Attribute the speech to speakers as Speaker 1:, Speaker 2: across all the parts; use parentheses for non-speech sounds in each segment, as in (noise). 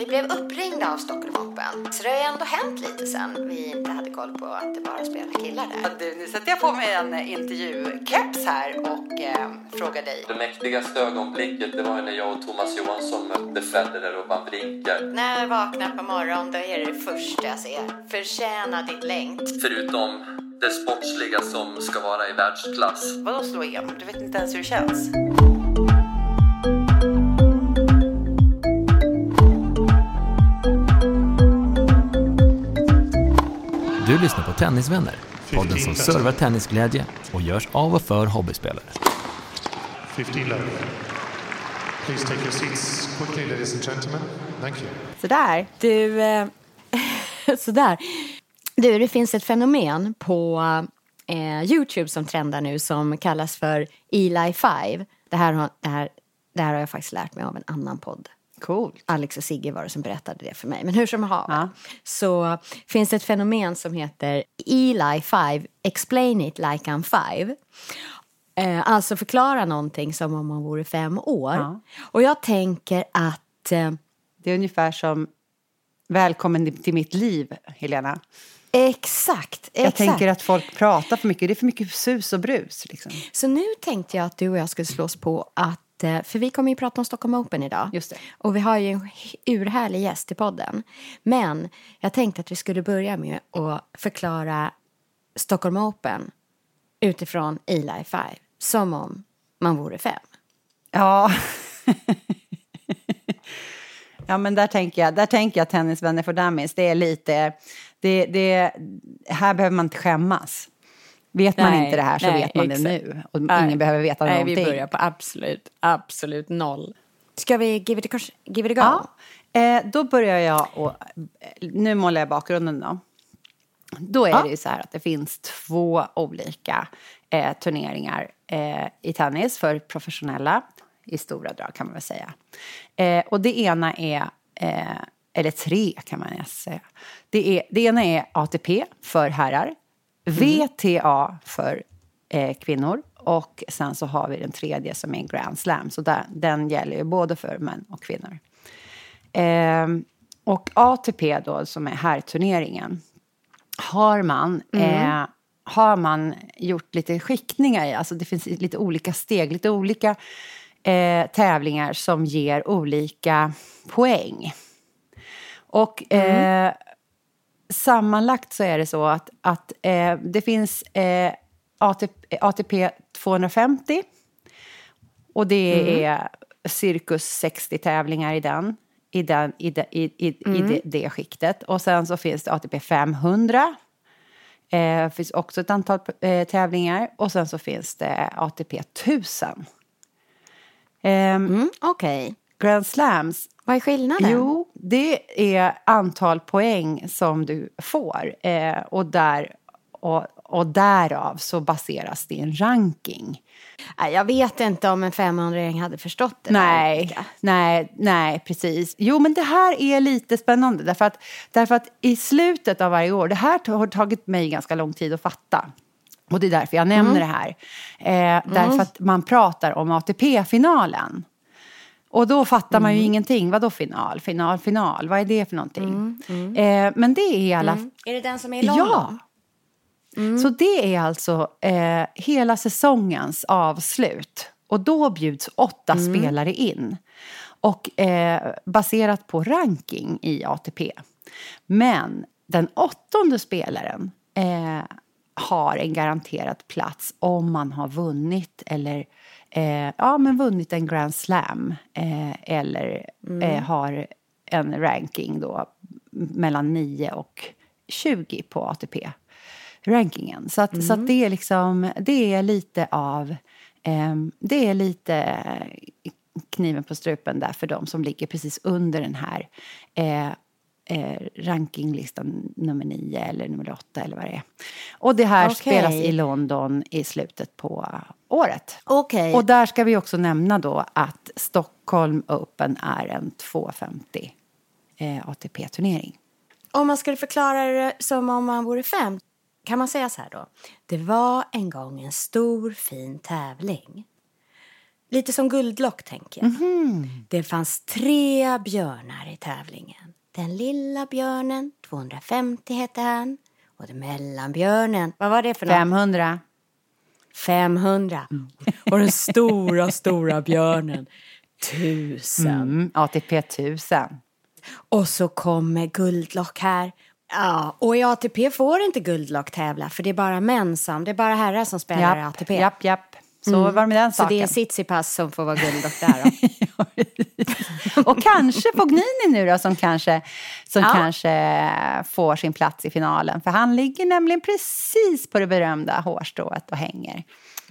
Speaker 1: Vi blev uppringda av Stockholm Open, så det har ju ändå hänt lite sen vi inte hade koll på att det bara spelar killar där.
Speaker 2: Du, nu sätter jag på mig en intervjukeps här och eh, frågar dig.
Speaker 3: Det mäktigaste ögonblicket det var ju när jag och Thomas Johansson mötte Federer och Wawrinka.
Speaker 1: När jag vaknar på morgonen, då är det det första jag ser. Förtjäna ditt längd.
Speaker 3: Förutom det sportsliga som ska vara i världsklass.
Speaker 2: Vadå slå igenom? Du vet inte ens hur det känns.
Speaker 4: Du lyssnar på Tennisvänner, podden som servar tennisglädje och görs av och för hobbyspelare.
Speaker 5: 15 love. Please take your seats quickly, ladies and gentlemen. Thank you.
Speaker 6: Sådär. Du, eh, (laughs) sådär. Du, det finns ett fenomen på eh, Youtube som trendar nu som kallas för Eli 5. Det här, har, det, här, det här har jag faktiskt lärt mig av en annan podd.
Speaker 2: Coolt.
Speaker 6: Alex och Sigge var det som berättade det för mig. Men hur som haver
Speaker 2: Ja.
Speaker 6: så finns det ett fenomen som heter Eli 5, explain it like I'm 5. Eh, alltså förklara någonting som om man vore fem år.
Speaker 2: Ja.
Speaker 6: Och jag tänker att eh,
Speaker 2: Det är ungefär som Välkommen till mitt liv, Helena.
Speaker 6: exakt,
Speaker 2: Jag
Speaker 6: exakt.
Speaker 2: tänker att folk pratar för mycket. Det är för mycket sus och brus. Liksom.
Speaker 6: Så nu tänkte jag att du och jag skulle slås på att, för vi kommer ju prata om Stockholm Open idag.
Speaker 2: Just det.
Speaker 6: Och vi har ju en urhärlig gäst i podden. Men jag tänkte att vi skulle börja med att förklara Stockholm Open utifrån Eli 5. Som om man vore fem.
Speaker 2: Ja. (laughs) ja, men där tänker jag, där tänker jag tennisvänner för dummies. Det är lite, det, det, här behöver man inte skämmas. Vet man
Speaker 6: Nej,
Speaker 2: inte det här så
Speaker 6: nej,
Speaker 2: vet man
Speaker 6: exakt.
Speaker 2: det nu. Och
Speaker 6: Nej.
Speaker 2: ingen behöver veta
Speaker 6: Nej,
Speaker 2: någonting.
Speaker 6: vi börjar på absolut, absolut noll. Ska vi give it a, give it a go?
Speaker 2: Ja, eh, då börjar jag och nu målar jag bakgrunden då. Då är
Speaker 6: Ja.
Speaker 2: det ju så här att det finns två olika eh, turneringar eh, i tennis för professionella, i stora drag kan man väl säga. Eh, och det ena är, eh, eller tre kan man säga. Det, är, det ena är ATP för herrar, VTA för eh, kvinnor och sen så har vi den tredje som är Grand Slam. Så där, den gäller ju både för män och kvinnor. Ehm, och ATP då, som är herrturneringen, har man, eh, har man gjort lite skiktningar i. Alltså det finns lite olika steg, lite olika eh, tävlingar som ger olika poäng. Och eh, sammanlagt så är det så att, att eh, det finns eh, ATP, ATP 250 och det är cirkus 60 tävlingar i den. I, den, i, de, i, i, i det, det skiktet. Och sen så finns det ATP 500. Eh, Det finns också ett antal eh, tävlingar. Och sen så finns det ATP 1000. Ehm,
Speaker 6: Mm, Okej.
Speaker 2: Grand Slams
Speaker 6: Vad är skillnaden?
Speaker 2: Jo, det är antal poäng som du får. Eh, och, där, och, och därav så baseras din ranking.
Speaker 6: Nej, Jag vet inte om en 500-åring hade förstått det
Speaker 2: Nej, nej, nej, precis. Jo, men det här är lite spännande. Därför att, därför att i slutet av varje år, det här har tagit mig ganska lång tid att fatta. Och det är därför jag nämner det här. Eh, Därför att man pratar om ATP-finalen. Och då fattar man ju ingenting. Vad då final, final, final? Vad är det för någonting? Eh, men det är alla
Speaker 6: Är det den som är i London?
Speaker 2: Ja. Så det är alltså eh, hela säsongens avslut. Och då bjuds åtta spelare in. Och eh, baserat på ranking i ATP. Men den åttonde spelaren eh, har en garanterad plats om man har vunnit eller eh, ja, men vunnit en Grand Slam eh, eller eh, har en ranking då mellan 9 och 20 på ATP-rankingen. Så, att, så att det är liksom, det är lite av, eh, det är lite kniven på strupen där för de som ligger precis under den här eh, rankinglistan nummer nio eller nummer åtta eller vad det är. Och det här
Speaker 6: Okej.
Speaker 2: spelas i London i slutet på året.
Speaker 6: Okej.
Speaker 2: Och där ska vi också nämna då att Stockholm Open är en 250 eh, ATP-turnering.
Speaker 6: Om man skulle förklara det som om man vore fem, kan man säga så här då? Det var en gång en stor fin tävling. Lite som guldlock, tänker jag. Det fanns tre björnar i tävlingen. Den lilla björnen, 250 hette han. Och den mellanbjörnen, vad var det för något?
Speaker 2: 500.
Speaker 6: 500. Och den stora, stora björnen, 1000.
Speaker 2: Mm, ATP 1000.
Speaker 6: Och så kommer guldlock här. Ja, och i ATP får inte guldlock tävla för det är bara män som, det är bara herrar som spelar
Speaker 2: Japp,
Speaker 6: ATP.
Speaker 2: japp, japp. Så var det med den
Speaker 6: Mm. Så
Speaker 2: saken.
Speaker 6: det är Tsitsipas som får vara guldlock där då. (laughs)
Speaker 2: Och kanske Fognini nu då som, kanske, som
Speaker 6: Ja.
Speaker 2: kanske får sin plats i finalen. För han ligger nämligen precis på det berömda hårstrået och hänger.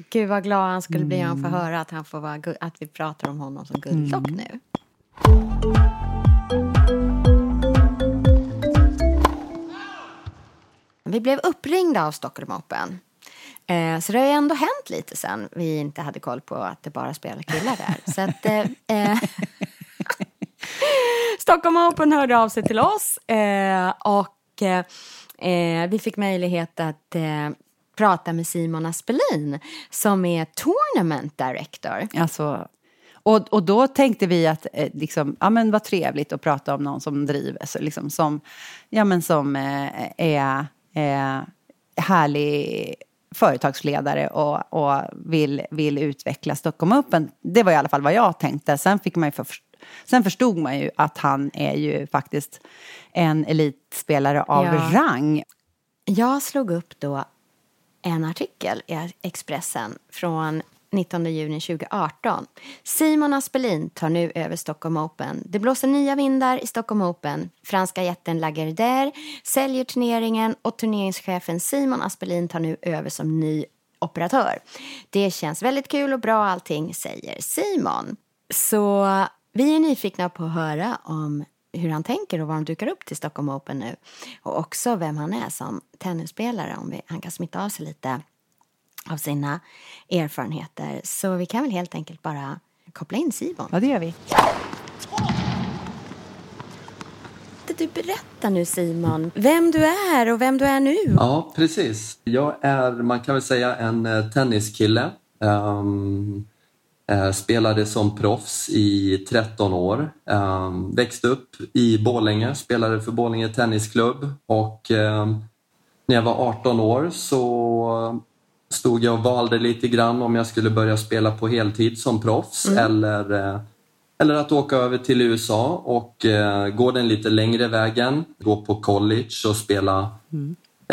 Speaker 6: Gud vad glad han skulle bli om han
Speaker 2: Mm.
Speaker 6: får höra att, han får vara, att vi pratar om honom som guldlock nu. Vi blev uppringda av Stockholm Open. Eh, så det har ju ändå hänt lite sen vi inte hade koll på att det bara spelar killar där. (laughs) Så att, eh, eh, (laughs) Stockholm Open hörde av sig till oss eh, och eh, eh, vi fick möjlighet att eh, prata med Simon Aspelin som är Tournament Director.
Speaker 2: Alltså, och, och då tänkte vi att eh, liksom, ja, men vad trevligt att prata om någon som driver, så liksom, som, ja, men som är eh, härlig företagsledare och, och vill, vill utveckla Stockholm Open. Det var i alla fall vad jag tänkte. Sen, fick man för, sen förstod man ju att han är ju faktiskt en elitspelare av
Speaker 6: Ja.
Speaker 2: rang.
Speaker 6: Jag slog upp då en artikel i Expressen från 19 juni 2018. Simon Aspelin tar nu över Stockholm Open. Det blåser nya vindar i Stockholm Open. Franska jätten Lagardère säljer turneringen och turneringschefen Simon Aspelin tar nu över som ny operatör. Det känns väldigt kul och bra allting, säger Simon. Så vi är nyfikna på att höra om hur han tänker och vad han dukar upp till Stockholm Open nu. Och också vem han är som tennisspelare, om vi, han kan smitta av sig lite av sina erfarenheter. Så vi kan väl helt enkelt bara koppla in Simon.
Speaker 2: Ja, det gör vi.
Speaker 6: Du berätta nu Simon, vem du är och vem du är nu.
Speaker 3: Ja, precis. Jag är, man kan väl säga, en eh, tenniskille. Um, spelade som proffs i 13 år. Um, växte upp i Borlänge, spelade för Borlänge Tennisklubb och um, när jag var 18 år så stod jag och valde lite grann om jag skulle börja spela på heltid som proffs eller, eh, eller att åka över till USA och eh, gå den lite längre vägen, gå på college och spela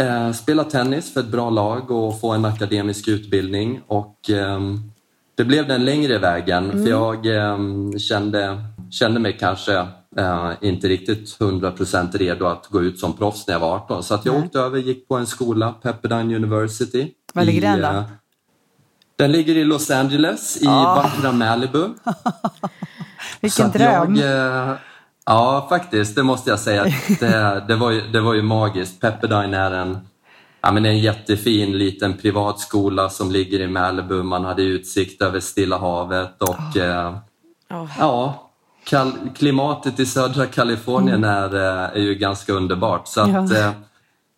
Speaker 3: Eh, spela tennis för ett bra lag och få en akademisk utbildning. Och, ehm, det blev den längre vägen. För jag ehm, kände, kände mig kanske eh, inte riktigt 100% redo att gå ut som proffs när jag var 18. Så att jag åkte över gick på en skola, Pepperdine University.
Speaker 2: Var ligger den då?
Speaker 3: eh, Den ligger i Los Angeles, i vackra Malibu. (laughs)
Speaker 2: Vilken dröm.
Speaker 3: Jag, eh, ja, faktiskt. Det måste jag säga. Det, det, var, ju, det var ju magiskt. Pepperdine är en, ja, men en jättefin liten privatskola som ligger i Malibu. Man hade utsikt över Stilla havet och eh, ja, kal- klimatet i södra Kalifornien är, eh, är ju ganska underbart. Så att,
Speaker 2: Ja.
Speaker 3: eh,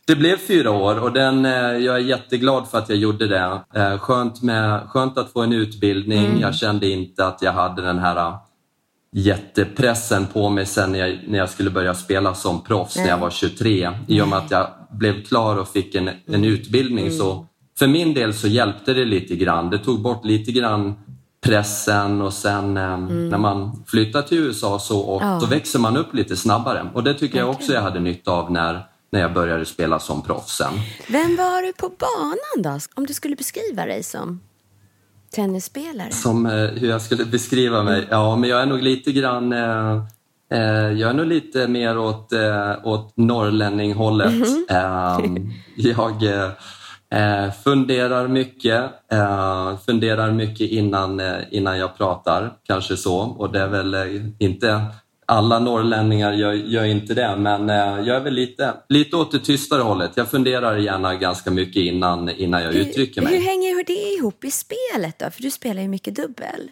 Speaker 3: det blev fyra år och den, eh, jag är jätteglad för att jag gjorde det. Skönt, med, skönt att få en utbildning. Jag kände inte att jag hade den här jättepressen på mig sen när jag, när jag skulle börja spela som proffs när jag var 23. I och med att jag blev klar och fick en, en utbildning så för min del så hjälpte det lite grann. Det tog bort lite grann pressen och sen eh, när man flyttar till USA så, och,
Speaker 6: Ja.
Speaker 3: så växer man upp lite snabbare. Och det tycker jag också jag hade nytta av när, när jag började spela som proffs sen.
Speaker 6: Vem var du på banan då? Om du skulle beskriva dig som tennisspelare.
Speaker 3: Som eh, hur jag skulle beskriva mig? Ja, men jag är nog lite grann... Eh, eh, jag är nog lite mer åt, eh, åt norrlänninghållet. Eh, jag, eh, funderar mycket. Eh, funderar mycket innan, eh, innan jag pratar, kanske så. Och det är väl eh, inte alla norrlänningar gör, gör inte det, men eh, jag är väl lite, lite åt det tystare hållet. Jag funderar gärna ganska mycket innan, innan jag uttrycker mig.
Speaker 6: Hur hänger det ihop i spelet då? För du spelar ju mycket dubbel.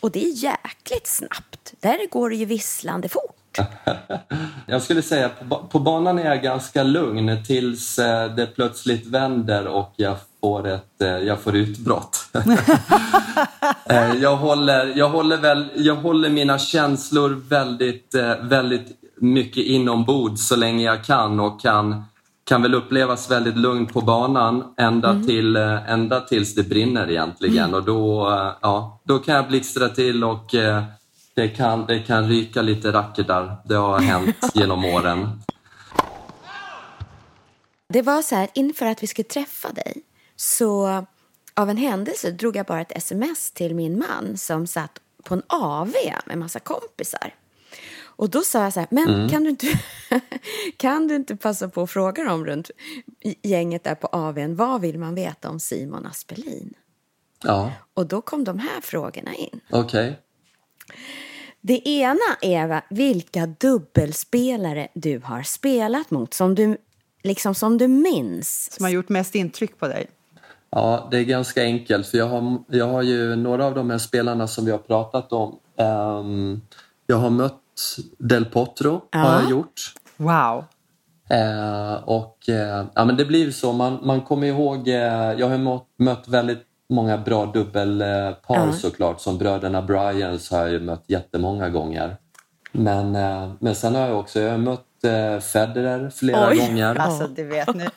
Speaker 6: Och det är jäkligt snabbt. Där går det ju visslande fort. (laughs)
Speaker 3: Jag skulle säga på, banan är jag ganska lugn tills eh, det plötsligt vänder och jag får, ett, eh, jag får utbrott. (laughs) Eh, jag, håller, jag, håller väl, jag håller mina känslor väldigt, väldigt mycket inombords så länge jag kan och kan, kan väl upplevas väldigt lugnt på banan ända, mm. till, ända tills det brinner egentligen. Mm. Och då, ja, då kan jag blixtra till och det kan, det kan ryka lite racketar. Det har hänt (laughs) genom åren.
Speaker 6: Det var så här, inför att vi skulle träffa dig så av en händelse drog jag bara ett sms till min man som satt på en AV med massa kompisar. Och då sa jag så här, men mm. kan, du inte, (laughs) kan du inte passa på att fråga dem runt gänget där på AWn, vad vill man veta om Simon Aspelin?
Speaker 3: Ja.
Speaker 6: Och då kom de här frågorna in.
Speaker 3: Okej. Okay.
Speaker 6: Det ena är vilka dubbelspelare du har spelat mot som du, liksom som du minns.
Speaker 2: Som har gjort mest intryck på dig?
Speaker 3: Ja, det är ganska enkelt för jag har, jag har ju några av de här spelarna som vi har pratat om. Um, jag har mött Del Potro, ja. har jag gjort.
Speaker 2: Wow!
Speaker 3: Uh, och uh, ja, men det blir så, man, man kommer ihåg, uh, jag har mött, mött väldigt många bra dubbelpar mm. såklart. Som bröderna Bryans har jag ju mött jättemånga gånger. Men, eh, men sen har jag också jag har mött eh, Federer flera
Speaker 2: Oj,
Speaker 3: gånger.
Speaker 2: Alltså, det vet ni.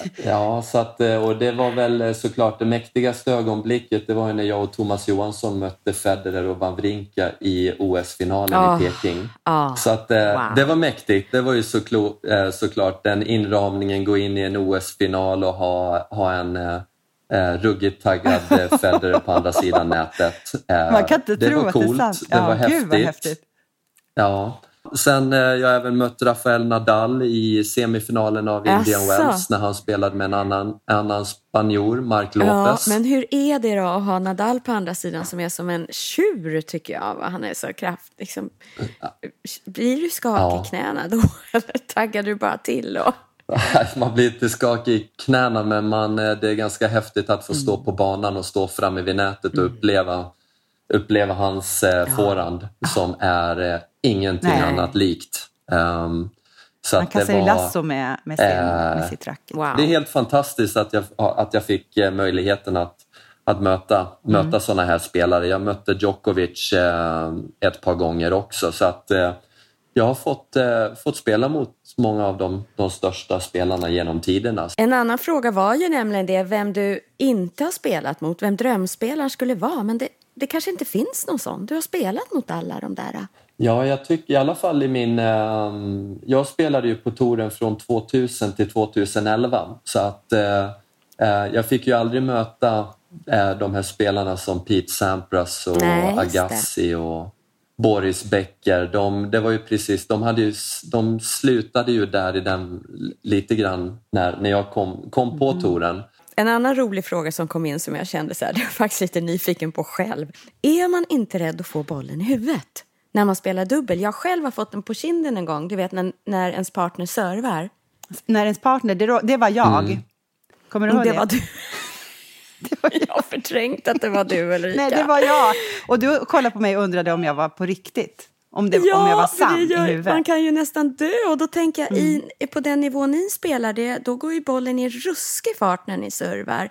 Speaker 3: Eh, ja, så att, och det var väl såklart det mäktigaste ögonblicket. Det var när jag och Thomas Johansson mötte Federer och Wawrinka i OS-finalen oh, i Peking.
Speaker 6: Oh,
Speaker 3: så att, wow. det var mäktigt. Det var ju så, såklart den inramningen, gå in i en OS-final och ha, ha en eh, ruggigt taggad Federer på andra sidan nätet. (laughs)
Speaker 2: Eh, Man kan inte
Speaker 3: det
Speaker 2: tro
Speaker 3: var coolt,
Speaker 2: att det är sant.
Speaker 3: Det
Speaker 2: ja,
Speaker 3: var häftigt.
Speaker 2: Häftigt.
Speaker 3: Ja. Sen eh, jag har även mött Rafael Nadal i semifinalen av Indian Asså. Wells när han spelade med en annan, annan spanjor, Mark Lopez.
Speaker 6: Ja, men hur är det då att ha Nadal på andra sidan som är som en tjur tycker jag? Han är så kraftig. Liksom, blir du skakig ja. i knäna då? (laughs) Eller taggar du bara till? Och... (laughs)
Speaker 3: Man blir inte skakig i knäna men man, eh, det är ganska häftigt att få stå mm. på banan och stå framme vid nätet och mm. uppleva, uppleva hans eh, ja. forehand som är eh, ingenting Nej. annat likt. Um,
Speaker 2: så Man kastar ju lasso med, med, sin, eh, med sitt racket.
Speaker 3: Wow. Det är helt fantastiskt att jag, att jag fick eh, möjligheten att, att möta, mm. möta sådana här spelare. Jag mötte Djokovic eh, ett par gånger också. Så att eh, jag har fått, eh, fått spela mot många av de, de största spelarna genom tiderna.
Speaker 6: En annan fråga var ju nämligen det, vem du inte har spelat mot, vem drömspelaren skulle vara. Men det, det kanske inte finns någon sån. Du har spelat mot alla de där.
Speaker 3: Ja, jag tycker i alla fall i min... Eh, jag spelade ju på touren från 2000 till 2011 så att eh, eh, jag fick ju aldrig möta eh, de här spelarna som Pete Sampras och Nej, Agassi och Boris Becker. De, det var ju precis, de, hade ju, de slutade ju där i den lite grann när, när jag kom, kom på mm. touren.
Speaker 6: En annan rolig fråga som kom in som jag kände så här, (laughs) det var faktiskt lite nyfiken på själv. Är man inte rädd att få bollen i huvudet? När man spelar dubbel. Jag själv har fått den på kinden en gång, du vet när, när ens partner servar.
Speaker 2: När ens partner, det, det var jag. Mm. Kommer du ihåg det?
Speaker 6: Det var du. (laughs) det var jag har förträngt att det var du Ulrika.
Speaker 2: Nej, det var jag. Och du kollade på mig och undrade om jag var på riktigt. Om, det,
Speaker 6: ja,
Speaker 2: om jag var sann i huvudet.
Speaker 6: Man kan ju nästan dö. Och då tänker jag, mm. i, på den nivå ni spelar, det, då går ju bollen i ruskig fart när ni servar.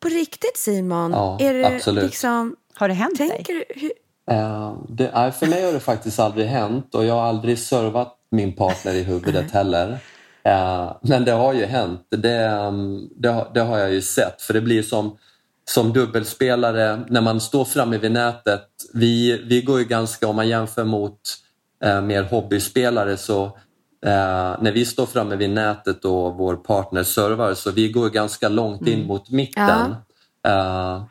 Speaker 6: På riktigt Simon?
Speaker 3: Ja,
Speaker 6: är det
Speaker 3: absolut.
Speaker 6: Liksom,
Speaker 2: har det hänt
Speaker 6: tänker
Speaker 2: dig?
Speaker 6: Du, hur,
Speaker 3: Uh, det, för mig har det faktiskt aldrig hänt och jag har aldrig servat min partner i huvudet heller. Uh, men det har ju hänt. Det, um, det, det, har jag ju sett. För det blir som, som dubbelspelare när man står framme vid nätet. Vi, vi går ju ganska, om man jämför mot uh, mer hobbyspelare så när vi står framme vid nätet och vår partner servar så vi går ganska långt in mm. mot mitten. Ja.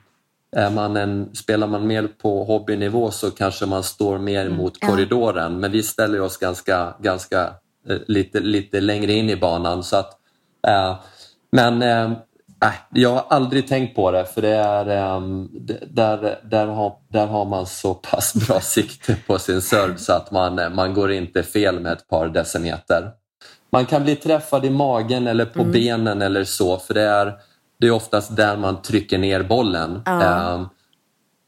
Speaker 3: Är man en, spelar man mer på hobbynivå så kanske man står mer mm. mot korridoren men vi ställer oss ganska, ganska eh, lite, lite längre in i banan så att Eh, men eh, jag har aldrig tänkt på det för det är, um, där, där, har, där har man så pass bra (laughs) sikte på sin serve så att man, man går inte fel med ett par decimeter. Man kan bli träffad i magen eller på mm. benen eller så för det är, det är oftast där man trycker ner bollen. Ja. Um,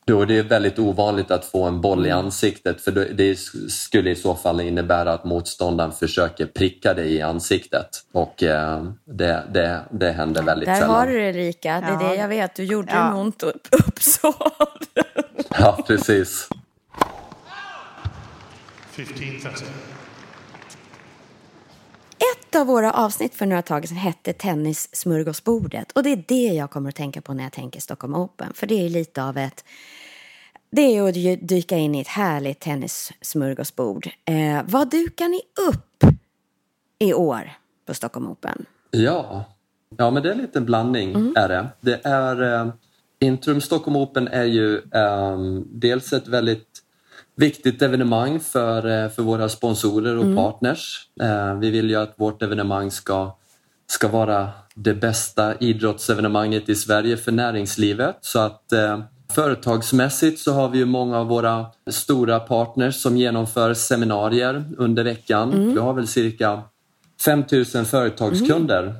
Speaker 3: då det är väldigt ovanligt att få en boll i mm. ansiktet för det skulle i så fall innebära att motståndaren försöker pricka dig i ansiktet och eh, det, det, det händer väldigt
Speaker 6: Där
Speaker 3: sällan.
Speaker 6: Där har du det Erika, det är ja. det jag vet. Du gjorde ja. nog inte uppsåt.
Speaker 3: ja, precis.
Speaker 5: 15,
Speaker 6: ett av våra avsnitt för några tag sedan hette Tennissmörgåsbordet och det är det jag kommer att tänka på när jag tänker Stockholm Open. För det är lite av ett det är att dyka in i ett härligt tennissmörgåsbord. Eh, vad dukar ni upp i år på Stockholm Open?
Speaker 3: Ja, ja men det är en liten blandning. Mm. är Det Det är eh, Intrum Stockholm Open är ju eh, dels ett väldigt viktigt evenemang för, eh, för våra sponsorer och mm. partners. Eh, vi vill ju att vårt evenemang ska, ska vara det bästa idrottsevenemanget i Sverige för näringslivet. Så att eh, Företagsmässigt så har vi ju många av våra stora partners som genomför seminarier under veckan. Mm. Vi har väl cirka 5000 företagskunder. Mm.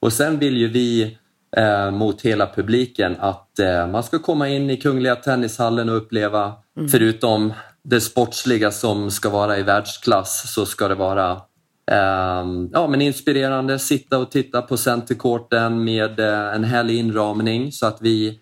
Speaker 3: Och sen vill ju vi eh, mot hela publiken att eh, man ska komma in i Kungliga Tennishallen och uppleva, mm. förutom det sportsliga som ska vara i världsklass, så ska det vara eh, ja, men inspirerande, sitta och titta på centercourten med eh, en härlig inramning så att vi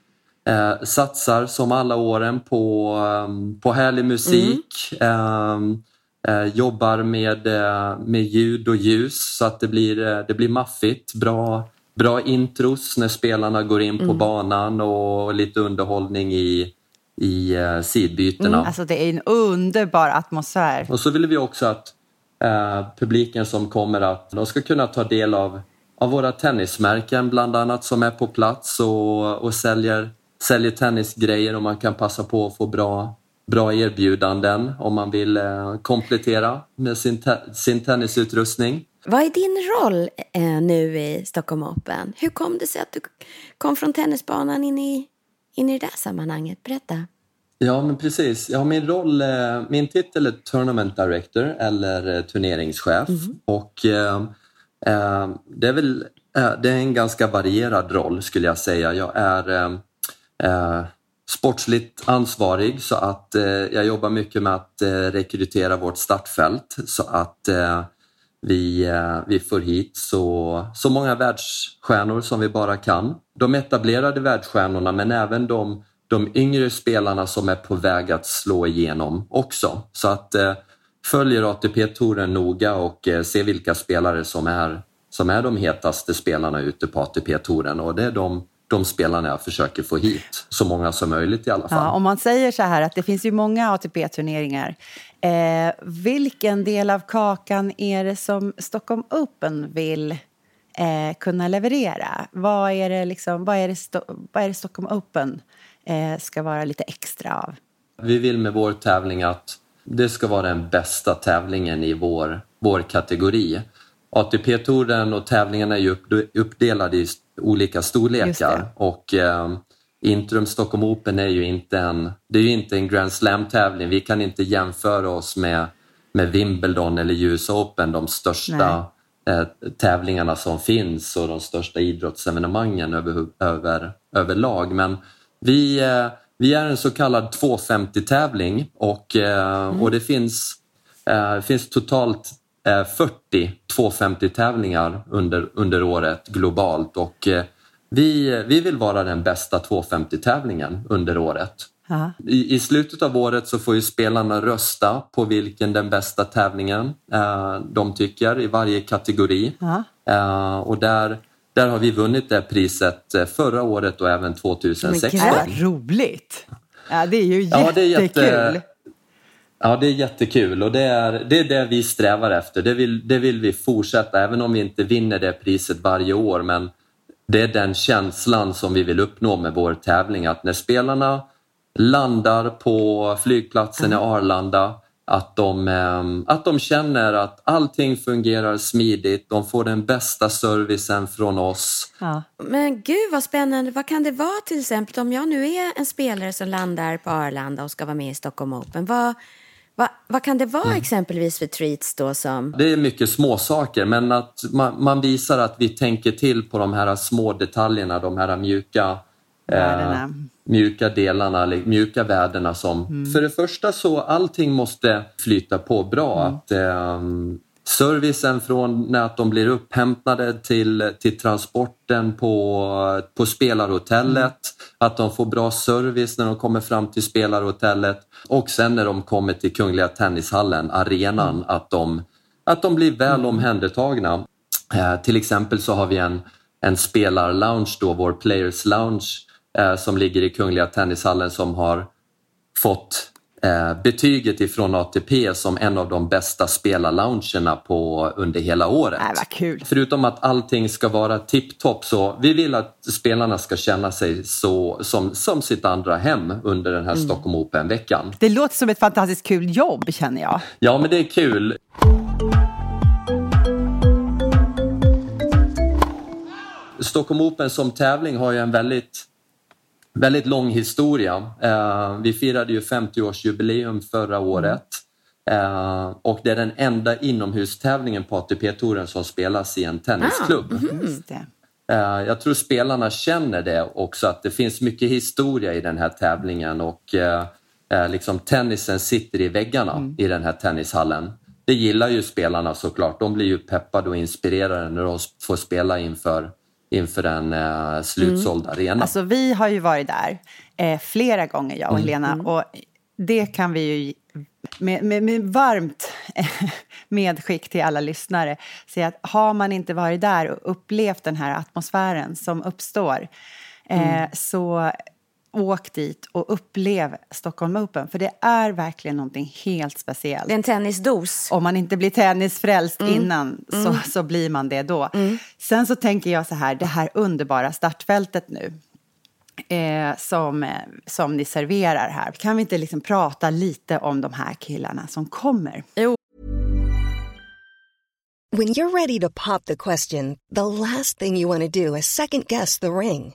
Speaker 3: Eh, satsar som alla åren på, um, på härlig musik. Mm. Eh, jobbar med, eh, med ljud och ljus så att det blir, eh, det blir maffigt. Bra, bra intros när spelarna går in på mm. banan och lite underhållning i, i uh, sidbytena. Mm,
Speaker 2: alltså det är en underbar atmosfär.
Speaker 3: Och så vill vi också att uh, publiken som kommer att de ska kunna ta del av, av våra tennismärken bland annat som är på plats och, och säljer säljer tennisgrejer och man kan passa på att få bra, bra erbjudanden om man vill eh, komplettera med sin, te sin tennisutrustning.
Speaker 6: Vad är din roll eh, nu i Stockholm Open? Hur kom det sig att du kom från tennisbanan in i, in i det där sammanhanget? Berätta.
Speaker 3: Ja, men precis. Ja, min roll, eh, min titel är Tournament Director eller eh, turneringschef. Mm. Och eh, eh, det är väl det är en ganska varierad roll skulle jag säga. Jag är eh, sportsligt ansvarig så att eh, jag jobbar mycket med att rekrytera vårt startfält så att vi, eh, vi får hit så, så många världsstjärnor som vi bara kan. De etablerade världsstjärnorna men även de, de yngre spelarna som är på väg att slå igenom också. Så att eh, följer ATP-touren noga och eh, vilka spelare som är, som är de hetaste spelarna ute på ATP-touren och det är de de spelarna jag försöker få hit. Så många som möjligt i alla fall.
Speaker 2: Ja, om man säger så här att det finns ju många ATP-turneringar. Eh, vilken del av kakan är det som Stockholm Open vill eh, kunna leverera? Vad är det, liksom, vad är det, Sto vad är det Stockholm Open eh, ska vara lite extra av?
Speaker 3: Vi vill med vår tävling att det ska vara den bästa tävlingen i vår, vår kategori. ATP-touren och tävlingarna är ju uppdelade i olika storlekar och eh, Intrum Stockholm Open är ju inte en, det är ju inte en Grand Slam-tävling. Vi kan inte jämföra oss med, med Wimbledon eller US Open, de största eh, tävlingarna som finns och de största idrottsevenemangen över, över, överlag. Men vi, eh, vi är en så kallad 250-tävling och, eh, mm. och det finns, eh, finns totalt 40 250-tävlingar under, under året globalt och eh, vi, vi vill vara den bästa 250-tävlingen under året. I, I, slutet av året så får ju spelarna rösta på vilken den bästa tävlingen eh, de tycker i varje kategori. Eh, och där, där har vi vunnit det priset eh, förra året och även 2016. Men
Speaker 2: gud, roligt! Ja, det är ju jättekul. Ja, det är jätte,
Speaker 3: Ja, det är jättekul och det är det, är det vi strävar efter. Det vill, det vill vi fortsätta, även om vi inte vinner det priset varje år. Men det är den känslan som vi vill uppnå med vår tävling. Att när spelarna landar på flygplatsen i Arlanda, Att de, ehm, att de känner att allting fungerar smidigt, de får den bästa servicen från oss.
Speaker 2: Ja.
Speaker 6: Men gud vad spännande. Vad kan det vara till exempel om jag nu är en spelare som landar på Arlanda och ska vara med i Stockholm Open? Vad, vad, vad kan det vara exempelvis för treats då som...
Speaker 3: Det är mycket små saker men att man, man visar att vi tänker till på de här små detaljerna, de här mjuka
Speaker 2: Värdena.
Speaker 3: mjuka delarna, eller mjuka värdena som... För det första så allting måste flyta på bra. Att, ehm, servicen från när att de blir upphämtade till, till transporten på, på spelarhotellet. Att de får bra service när de kommer fram till spelarhotellet. Och sen när de kommer till Kungliga Tennishallen, arenan, att, de, att de blir väl omhändertagna. Eh, till exempel så har vi en, en spelarlounge, då, vår Players Lounge, eh, som ligger i Kungliga Tennishallen som har fått betyget ifrån ATP som en av de bästa spelarloungerna på under hela året.
Speaker 2: Nej, vad kul.
Speaker 3: Förutom att allting ska vara tipptopp så vi vill att spelarna ska känna sig så, som, som sitt andra hem under den här Stockholm Open-veckan.
Speaker 2: Det låter som ett fantastiskt kul jobb känner jag.
Speaker 3: Ja, men det är kul. Stockholm Open som tävling har ju en väldigt, väldigt lång historia. Eh, vi firade ju 50-årsjubileum förra året. Eh, och det är den enda inomhustävlingen på ATP-touren som spelas i en tennisklubb.
Speaker 2: Just det.
Speaker 3: Eh, Jag tror spelarna känner det också att det finns mycket historia i den här tävlingen och eh, liksom tennisen sitter i väggarna i den här tennishallen. Det gillar ju spelarna såklart. De blir ju peppade och inspirerade när de får spela inför, inför en eh, slutsåld arena.
Speaker 2: Alltså vi har ju varit där eh, flera gånger jag och Helena och det kan vi ju med, med, med varmt (laughs) medskick till alla lyssnare säga att har man inte varit där och upplevt den här atmosfären som uppstår eh, så åk dit och upplev Stockholm Open för det är verkligen någonting helt speciellt.
Speaker 6: Det är en tennisdos.
Speaker 2: Om man inte blir tennisfrälst innan så, så blir man det då. Sen så tänker jag så här, det här underbara startfältet nu. Eh, som, eh, som ni serverar här. Kan vi inte liksom prata lite om de här killarna som kommer?
Speaker 7: When you're ready to pop the question, the last thing you want to do is second guess the ring.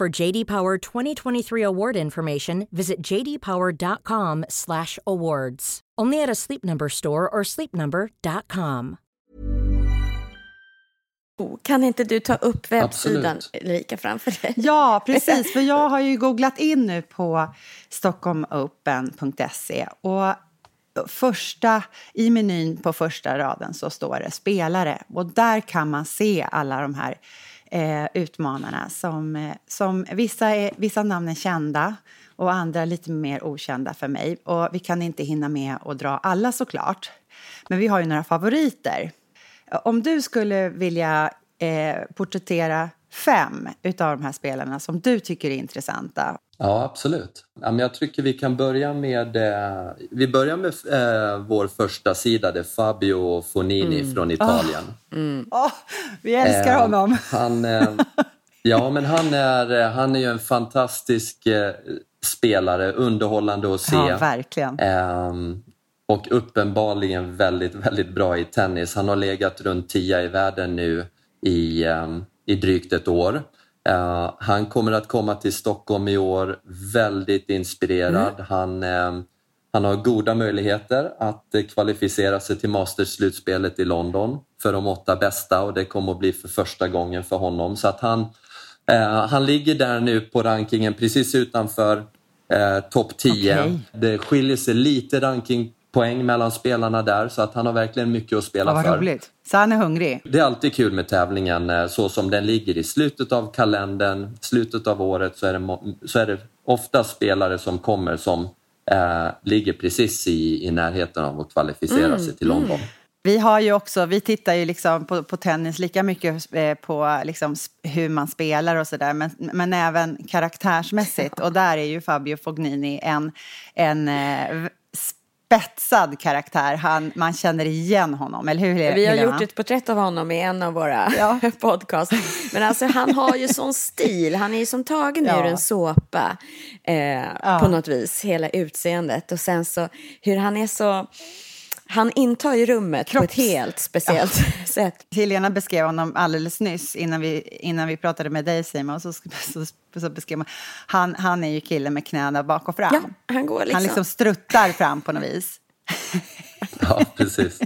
Speaker 8: For JD Power 2023 award information, visit jdpower.com/awards. Only at a Sleep Number store or sleepnumber.com.
Speaker 6: Kan inte du ta upp webbsidan
Speaker 3: Absolut.
Speaker 6: Erika framför dig?
Speaker 2: Ja, precis. För jag har ju googlat in nu på stockholmopen.se och första, i menyn på första raden så står det spelare och där kan man se alla de här eh, utmanarna som, eh, som vissa, är, vissa namn är kända och andra lite mer okända för mig. Och vi kan inte hinna med att dra alla såklart. Men vi har ju några favoriter. Om du skulle vilja eh, porträttera fem av de här spelarna som du tycker är intressanta.
Speaker 3: Ja, absolut. Ja, men jag tycker vi kan börja med... Eh, vi börjar med eh, vår första sida, det är Fabio Fonini från Italien.
Speaker 2: Åh, vi älskar
Speaker 3: Eh,
Speaker 2: honom!
Speaker 3: Han, (laughs) ja, men han är, han är ju en fantastisk spelare, underhållande att se.
Speaker 2: Ja, verkligen.
Speaker 3: Ehm, och uppenbarligen väldigt, väldigt bra i tennis. Han har legat runt 10 i världen nu i, ehm, i drygt ett år. Eh, han kommer att komma till Stockholm i år, väldigt inspirerad. Han, ehm, han har goda möjligheter att eh, kvalificera sig till Masters-slutspelet i London för de åtta bästa och det kommer att bli för första gången för honom. Så att han, han ligger där nu på rankingen precis utanför eh, topp 10.
Speaker 2: Okej.
Speaker 3: Det skiljer sig lite rankingpoäng mellan spelarna där så att han har verkligen mycket att spela
Speaker 2: Ja, vad
Speaker 3: för.
Speaker 2: roligt. Så han är hungrig.
Speaker 3: Det är alltid kul med tävlingen eh, så som den ligger i slutet av kalendern, slutet av året så är det, så är det ofta spelare som kommer som eh, ligger precis i, i närheten av att kvalificera sig till London.
Speaker 2: Vi har ju också, vi tittar ju liksom på, på tennis lika mycket eh, på liksom hur man spelar och sådär, men, men även karaktärsmässigt. Och där är ju Fabio Fognini en, en eh, spetsad karaktär. Han, man känner igen honom, eller hur
Speaker 6: Vi har
Speaker 2: Helena?
Speaker 6: gjort ett porträtt av honom i en av våra
Speaker 2: Ja. (laughs)
Speaker 6: podcast. Men alltså han har ju sån stil. Han är ju som tagen
Speaker 2: Ja.
Speaker 6: ur en såpa eh, på något vis. Hela utseendet. Och sen så hur han är så... Han intar ju rummet på ett
Speaker 2: Kropps-
Speaker 6: helt speciellt (laughs) sätt.
Speaker 2: Helena beskrev honom alldeles nyss innan vi, innan vi pratade med dig Simon. Så, (laughs) så, så beskrev man, han, han är ju killen med knäna bak och fram.
Speaker 6: Ja, han går liksom.
Speaker 2: Han liksom struttar fram på något vis. (laughs)
Speaker 3: Ja, precis.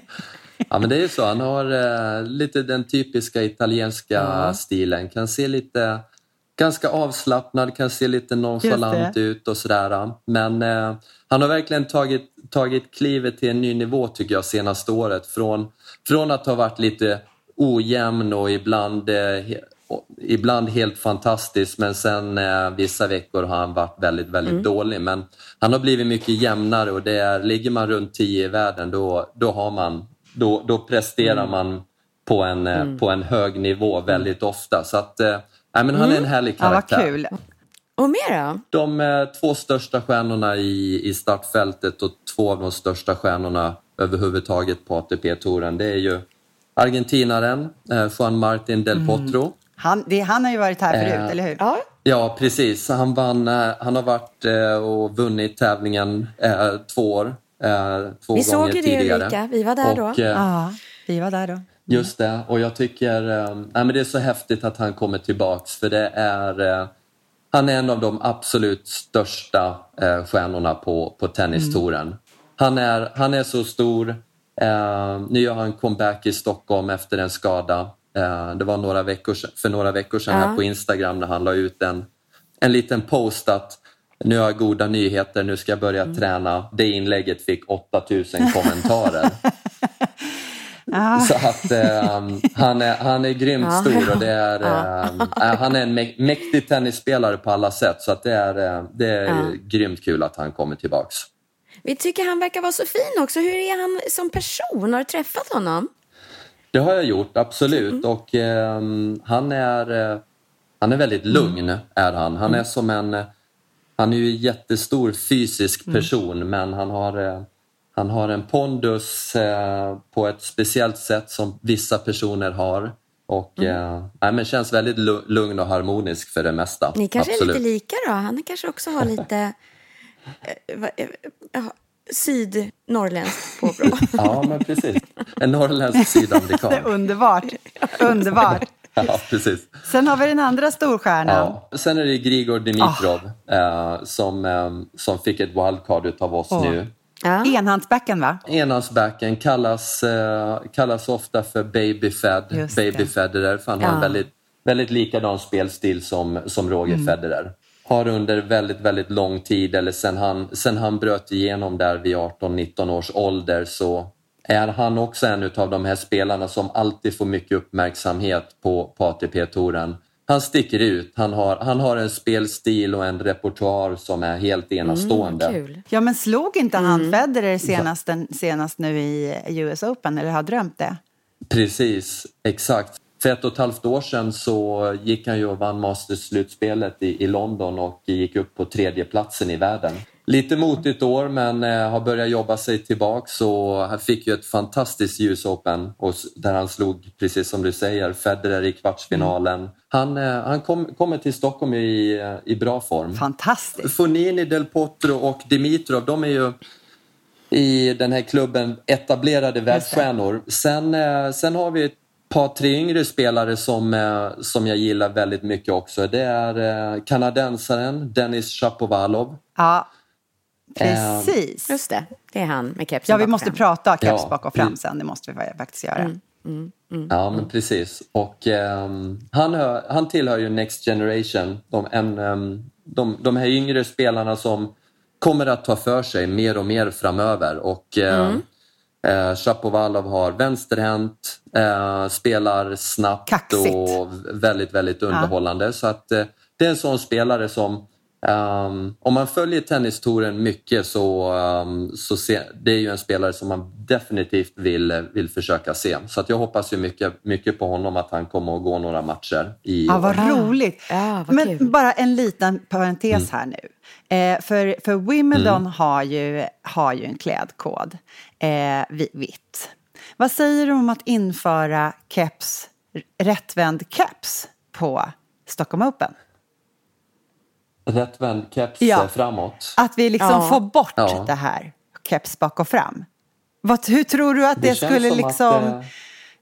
Speaker 3: Ja, men det är ju så. Han har eh, lite den typiska italienska stilen. Kan se lite ganska avslappnad, kan se lite nonchalant ut och sådär. Men eh, han har verkligen tagit, tagit klivet till en ny nivå tycker jag senaste året. Från, från att ha varit lite ojämn och ibland, eh, ibland helt fantastisk men sen eh, vissa veckor har han varit väldigt, väldigt dålig. Men han har blivit mycket jämnare och det är, ligger man runt 10 i världen då, då, har man, då, då presterar man på en, eh, på en hög nivå väldigt ofta. Så att, eh, nej, men han är en härlig
Speaker 2: Ja, vad
Speaker 3: karaktär.
Speaker 2: kul.
Speaker 6: Och mer då?
Speaker 3: De eh, två största stjärnorna i, i startfältet och två av de största stjärnorna överhuvudtaget på ATP-touren det är ju argentinaren eh, Juan Martin del Potro.
Speaker 2: Han, det, han har ju varit här förut,
Speaker 3: Eh,
Speaker 2: eller hur?
Speaker 6: Ja,
Speaker 3: Ja, precis. Han, vann, eh, han har varit eh, och vunnit tävlingen eh, två år. Eh, två
Speaker 6: vi såg
Speaker 3: gånger
Speaker 6: ju det
Speaker 3: tidigare.
Speaker 6: Ulrika. Vi var där då.
Speaker 3: Och, eh,
Speaker 2: Ja, vi var där då.
Speaker 3: Just det, och jag tycker eh, nej, men det är så häftigt att han kommer tillbaks för det är eh, han är en av de absolut största eh, stjärnorna på, på tennistouren. Han, är, han är så stor. Eh, nu gör han comeback i Stockholm efter en skada. Eh, det var några veckor, för några veckor sedan här
Speaker 6: Ja.
Speaker 3: på Instagram när han la ut en, en liten post att nu har jag goda nyheter, nu ska jag börja träna. Det inlägget fick 8000 kommentarer. (laughs) Så att ehm, han, är, han är grymt
Speaker 6: Ja.
Speaker 3: stor och det (laughs) är, ehm, äh, han är en mä- mäktig tennisspelare på alla sätt. Så att det är, eh, det är grymt kul att han kommer tillbaks.
Speaker 6: Vi tycker han verkar vara så fin också. Hur är han som person? Har du träffat honom?
Speaker 3: Det har jag gjort, absolut. Och ehm, han är eh, han är väldigt lugn. är Han Han är som en... eh, Han är ju en jättestor fysisk person men han har, eh, han har en pondus eh, på ett speciellt sätt som vissa personer har. Och eh, nej, men känns väldigt lu- lugn och harmonisk för det mesta.
Speaker 6: Ni kanske
Speaker 3: absolut.
Speaker 6: är lite lika då? Han kanske också har lite (laughs) eh, eh, ja, sydnorrländskt påbrå. (laughs)
Speaker 3: Ja, men precis. En norrländsk sydamerikan. (laughs)
Speaker 2: Underbart. Underbart.
Speaker 3: Ja, precis.
Speaker 2: Sen har vi den andra storstjärnan.
Speaker 3: Ja. Sen är det Grigor Dimitrov eh, som, eh, som fick ett wildcard utav oss
Speaker 2: Åh.
Speaker 3: nu.
Speaker 6: Ja.
Speaker 2: Enhandsbacken, va?
Speaker 3: Enhandsbacken kallas, eh, kallas ofta för Baby Fed,
Speaker 2: Just
Speaker 3: Baby
Speaker 2: det.
Speaker 3: Federer för han har
Speaker 6: Ja.
Speaker 3: en väldigt, väldigt likadan spelstil som, som Roger
Speaker 2: Mm.
Speaker 3: Federer. Har under väldigt, väldigt lång tid, eller sen han, sen han bröt igenom där vid 18-19 års ålder så är han också en av de här spelarna som alltid får mycket uppmärksamhet på, på ATP-touren. Han sticker ut. Han har, han har en spelstil och en repertoar som är helt enastående.
Speaker 6: Mm.
Speaker 2: Ja, men slog inte han
Speaker 6: Mm.
Speaker 2: Federer senast, senast nu i US Open, eller har drömt det?
Speaker 3: Precis, exakt. För ett och ett halvt år sedan så gick han ju och vann Masters-slutspelet i, i London och gick upp på tredje platsen i världen. Lite motigt år men eh, har börjat jobba sig tillbaks och han fick ju ett fantastiskt US Open och, där han slog, precis som du säger, Federer i kvartsfinalen. Han, eh, han kom, kommer till Stockholm i, eh, i bra form.
Speaker 2: Fantastiskt.
Speaker 3: Fonini, Del Potro och Dimitrov, de är ju i den här klubben etablerade världsstjärnor. Sen, sen har vi ett par, tre yngre spelare som, som jag gillar väldigt mycket också. Det är kanadensaren Dennis Shapovalov.
Speaker 2: Ja, Precis.
Speaker 6: Just det, det är han med kepsen
Speaker 2: Ja, vi måste
Speaker 6: fram.
Speaker 2: prata keps
Speaker 3: Ja,
Speaker 2: bak och fram sen. Det måste vi faktiskt göra.
Speaker 3: Ja, men precis. Och ehm, han, hör, han tillhör ju Next Generation. De, en, ehm, de, de här yngre spelarna som kommer att ta för sig mer och mer framöver. Och mm. eh, Shapovalov har vänsterhänt, eh, spelar snabbt
Speaker 2: Kaxigt.
Speaker 3: och väldigt, väldigt underhållande. Så att eh, det är en sån spelare som ehm, om man följer tennistouren mycket så, um, så se, det är ju en spelare som man definitivt vill, vill försöka se. Så att jag hoppas ju mycket, mycket på honom att han kommer att gå några matcher i
Speaker 2: Ja,
Speaker 3: år.
Speaker 2: vad roligt.
Speaker 6: Ja, vad
Speaker 2: Men
Speaker 6: kul.
Speaker 2: bara en liten parentes här nu. Eh, för, för Wimbledon
Speaker 3: Mm.
Speaker 2: har, ju, har ju en klädkod, eh, vi- vitt. Vad säger du om att införa keps, rättvänd keps på Stockholm Open?
Speaker 3: Rättvänd keps
Speaker 2: Ja.
Speaker 3: eh, framåt.
Speaker 2: Att vi liksom
Speaker 6: Ja.
Speaker 2: får bort
Speaker 3: Ja.
Speaker 2: det här, keps bak och fram. Vad, hur tror du att det,
Speaker 3: Det
Speaker 2: skulle
Speaker 3: som att,
Speaker 2: liksom
Speaker 3: eh,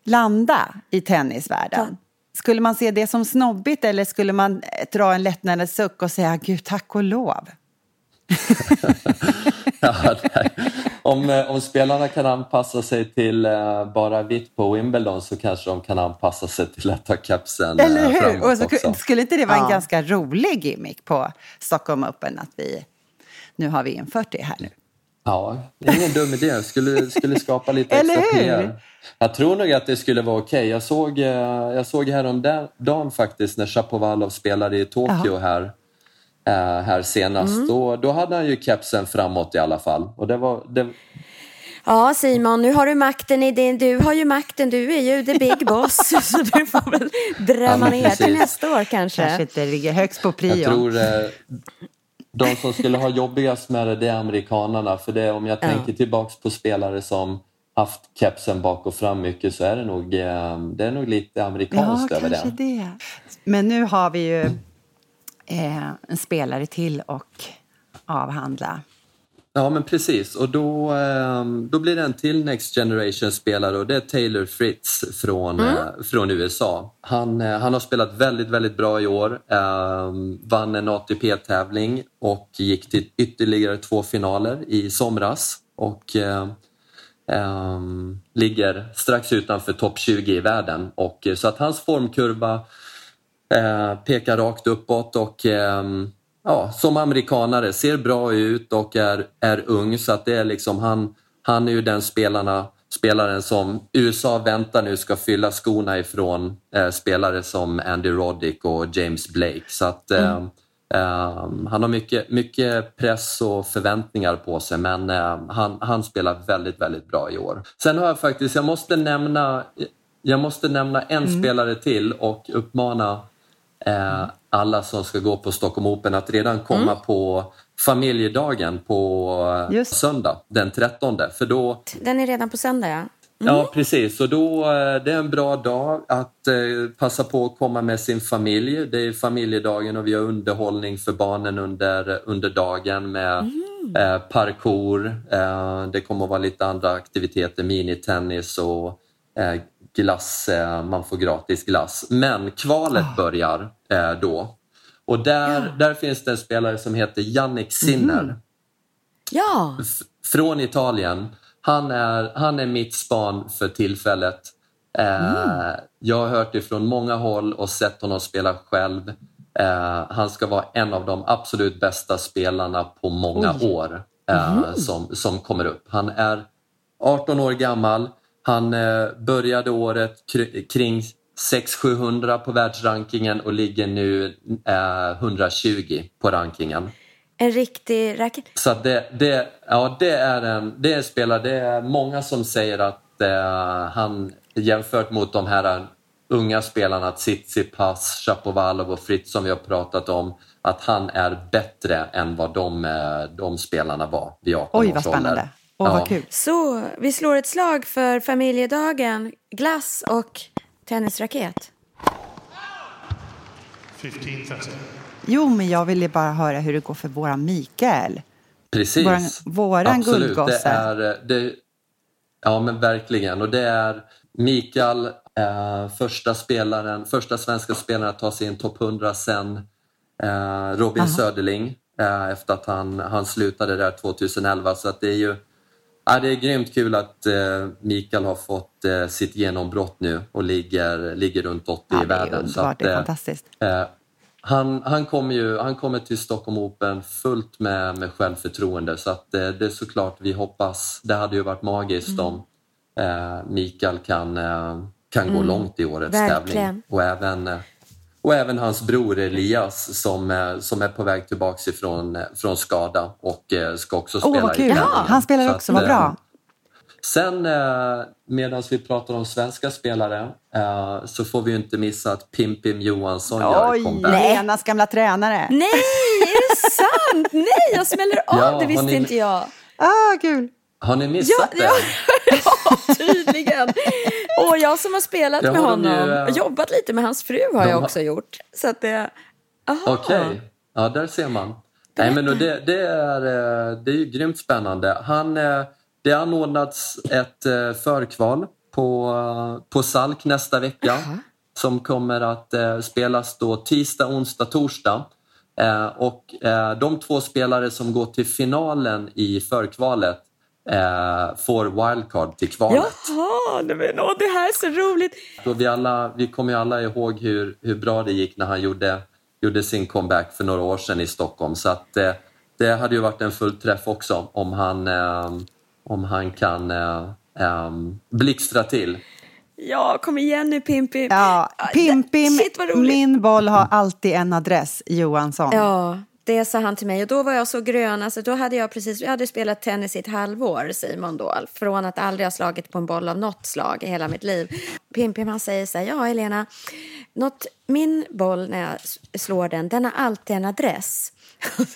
Speaker 2: landa i tennisvärlden? Skulle man se det som snobbigt eller skulle man eh, dra en lättnadens suck och säga gud tack och lov? (laughs)
Speaker 3: Ja, nej. Om, eh, om spelarna kan anpassa sig till eh, bara vitt på Wimbledon så kanske de kan anpassa sig till att ta kepsen eh,
Speaker 2: Eller hur? Och så,
Speaker 3: också.
Speaker 2: skulle inte det vara en
Speaker 6: Ja.
Speaker 2: ganska rolig gimmick på Stockholm Open att vi nu har vi infört det här nu?
Speaker 3: Ja, det är ingen dum idé. Skulle, skulle skapa lite
Speaker 2: Eller
Speaker 3: extra? PR. Jag tror nog att det skulle vara okej. Jag såg, jag såg häromdagen faktiskt när Shapovalov spelade i Tokyo här, eh, här senast.
Speaker 2: Mm.
Speaker 3: Då, då hade han ju kepsen framåt i alla fall. Och det var, det,
Speaker 6: Ja, Simon, nu har du makten i din... Du har ju makten, du är ju the big boss. (laughs) så du får väl drämma
Speaker 3: Ja,
Speaker 6: ner till nästa år kanske.
Speaker 2: Kanske inte ligger högst på
Speaker 3: jag
Speaker 2: prion.
Speaker 3: tror eh, de som skulle ha jobbigast med det, det är amerikanarna. För det, om jag tänker tillbaks på spelare som haft kepsen bak och fram mycket så är det nog, eh, det är nog lite
Speaker 2: Ja,
Speaker 3: amerikanskt över
Speaker 2: kanske
Speaker 3: det.
Speaker 2: det. Men nu har vi ju eh, en spelare till och avhandla.
Speaker 3: Ja, men precis. Och då, ehm, då blir det en till Next Generation-spelare och det är Taylor Fritz från, eh, från USA. Han, eh, han har spelat väldigt, väldigt bra i år. vann en ATP-tävling och gick till ytterligare två finaler i somras. Och eh, ehm, ligger strax utanför topp 20 i världen. Och, eh, så att hans formkurva eh, pekar rakt uppåt och ehm, ja, som amerikanare ser bra ut och är, är ung så att det är liksom han, han är ju den spelarna, spelaren som USA väntar nu ska fylla skorna ifrån eh, spelare som Andy Roddick och James Blake. Så att eh, eh, han har mycket, mycket press och förväntningar på sig men eh, han, han spelar väldigt, väldigt bra i år. Sen har jag faktiskt, jag måste nämna jag måste nämna en spelare till och uppmana eh, alla som ska gå på Stockholm Open att redan komma på familjedagen på
Speaker 2: Just.
Speaker 3: söndag den 13. För då,
Speaker 6: Den är redan på söndag, ja.
Speaker 3: Ja, precis. Och då, eh, det är en bra dag att eh, passa på att komma med sin familj. Det är familjedagen och vi har underhållning för barnen under, under dagen med eh, parkour. Eh, det kommer att vara lite andra aktiviteter, minitennis och eh, glass. Eh, man får gratis glass. Men kvalet börjar eh, då. Och där, där finns det en spelare som heter Yannick Sinner
Speaker 6: Ja,
Speaker 3: f- från Italien. Han är, han är mitt span för tillfället. Eh, Jag har hört ifrån många håll och sett honom spela själv. Han ska vara en av de absolut bästa spelarna på många år eh, som, som kommer upp. Han är 18 år gammal. Han eh, började året kr- kring 600-700 på världsrankingen och ligger nu eh, 120 på rankingen.
Speaker 6: en riktig racket.
Speaker 3: Så det, det, ja, det, är en, det är en spelare, det är många som säger att eh, han jämfört mot de här unga spelarna, Tsitsipas, Shapovalov och Fritz som vi har pratat om, att han är bättre än vad de, eh, de spelarna var vid 18
Speaker 2: Oj, vad spännande. Åh,
Speaker 3: Ja.
Speaker 2: vad kul.
Speaker 6: Så, vi slår ett slag för familjedagen, glass och tennisraket.
Speaker 5: 15.30.
Speaker 2: Jo, men jag ville bara höra hur det går för våra Mikael.
Speaker 3: Precis.
Speaker 2: Våran- våran
Speaker 3: Absolut.
Speaker 2: guldgosse.
Speaker 3: Det är, det, ja, men verkligen. Och det är Mikael, eh, första spelaren, första svenska spelaren att ta sig in topp 100 sen eh, Robin Söderling eh, efter att han, han slutade där 2011. Så att det är ju ja, det är grymt kul att eh, Mikael har fått eh, sitt genombrott nu och ligger, ligger runt 80
Speaker 2: Ja,
Speaker 3: i världen.
Speaker 2: underbart, det är fantastiskt.
Speaker 3: Eh, han, han, kommer ju, han kommer till Stockholm Open fullt med, med självförtroende så att eh, det är såklart vi hoppas, det hade ju varit magiskt
Speaker 6: Mm.
Speaker 3: om eh, Mikael kan, eh, kan gå
Speaker 6: Mm.
Speaker 3: långt i årets
Speaker 6: Verkligen.
Speaker 3: tävling. Och även, eh, och även hans bror Elias som, eh, som är på väg tillbaks ifrån eh, från skada och eh, ska också
Speaker 2: Åh,
Speaker 3: spela
Speaker 2: vad
Speaker 3: i
Speaker 2: kul.
Speaker 3: tävlingen.
Speaker 2: Han spelar
Speaker 3: Så
Speaker 2: också,
Speaker 3: att,
Speaker 2: vad
Speaker 3: eh,
Speaker 2: bra.
Speaker 3: Sen eh, medan vi pratar om svenska spelare eh, så får vi ju inte missa att Pim Pim Johansson gör
Speaker 2: Oj,
Speaker 3: comeback.
Speaker 2: Lenas gamla tränare.
Speaker 6: Nej, är det sant? Nej, jag smäller (laughs) av.
Speaker 3: Ja,
Speaker 6: det visste
Speaker 3: ni-
Speaker 6: inte jag.
Speaker 2: Ah, kul.
Speaker 3: Har ni missat
Speaker 6: Ja,
Speaker 3: det? (laughs)
Speaker 6: ja, tydligen. (laughs) Och jag som har spelat med
Speaker 3: har
Speaker 6: honom
Speaker 3: ju, eh,
Speaker 6: jobbat lite med hans fru har jag
Speaker 3: har-
Speaker 6: också gjort. Så att det... Aha.
Speaker 3: Okej, ja där ser man. Nej, men det, det, är, eh, det är ju grymt spännande. Han, eh, det har anordnats ett förkval på, på Salk nästa vecka som kommer att spelas då tisdag, onsdag, torsdag. Och de två spelare som går till finalen i förkvalet eh, får wildcard till kvalet.
Speaker 6: Jaha, nej, men, åh, det här är så roligt.
Speaker 3: Och vi, alla, vi kommer ju alla ihåg hur, hur bra det gick när han gjorde, gjorde sin comeback för några år sedan i Stockholm. Så att, eh, det hade ju varit en fullträff också om han, eh, om han kan eh, eh, blixtra till.
Speaker 6: Ja, kom igen nu Pimpi.
Speaker 2: Ja, Pim Pim,
Speaker 6: Shit vad roligt.
Speaker 2: min boll har alltid en adress, Johansson.
Speaker 6: Ja, det sa han till mig och då var jag så grön. Alltså, då hade jag precis, jag hade spelat tennis i ett halvår, Simon då. Från att aldrig ha slagit på en boll av något slag i hela mitt liv. Pim Pim han säger så här, ja Helena, något, min boll när jag slår den, den har alltid en adress. (laughs)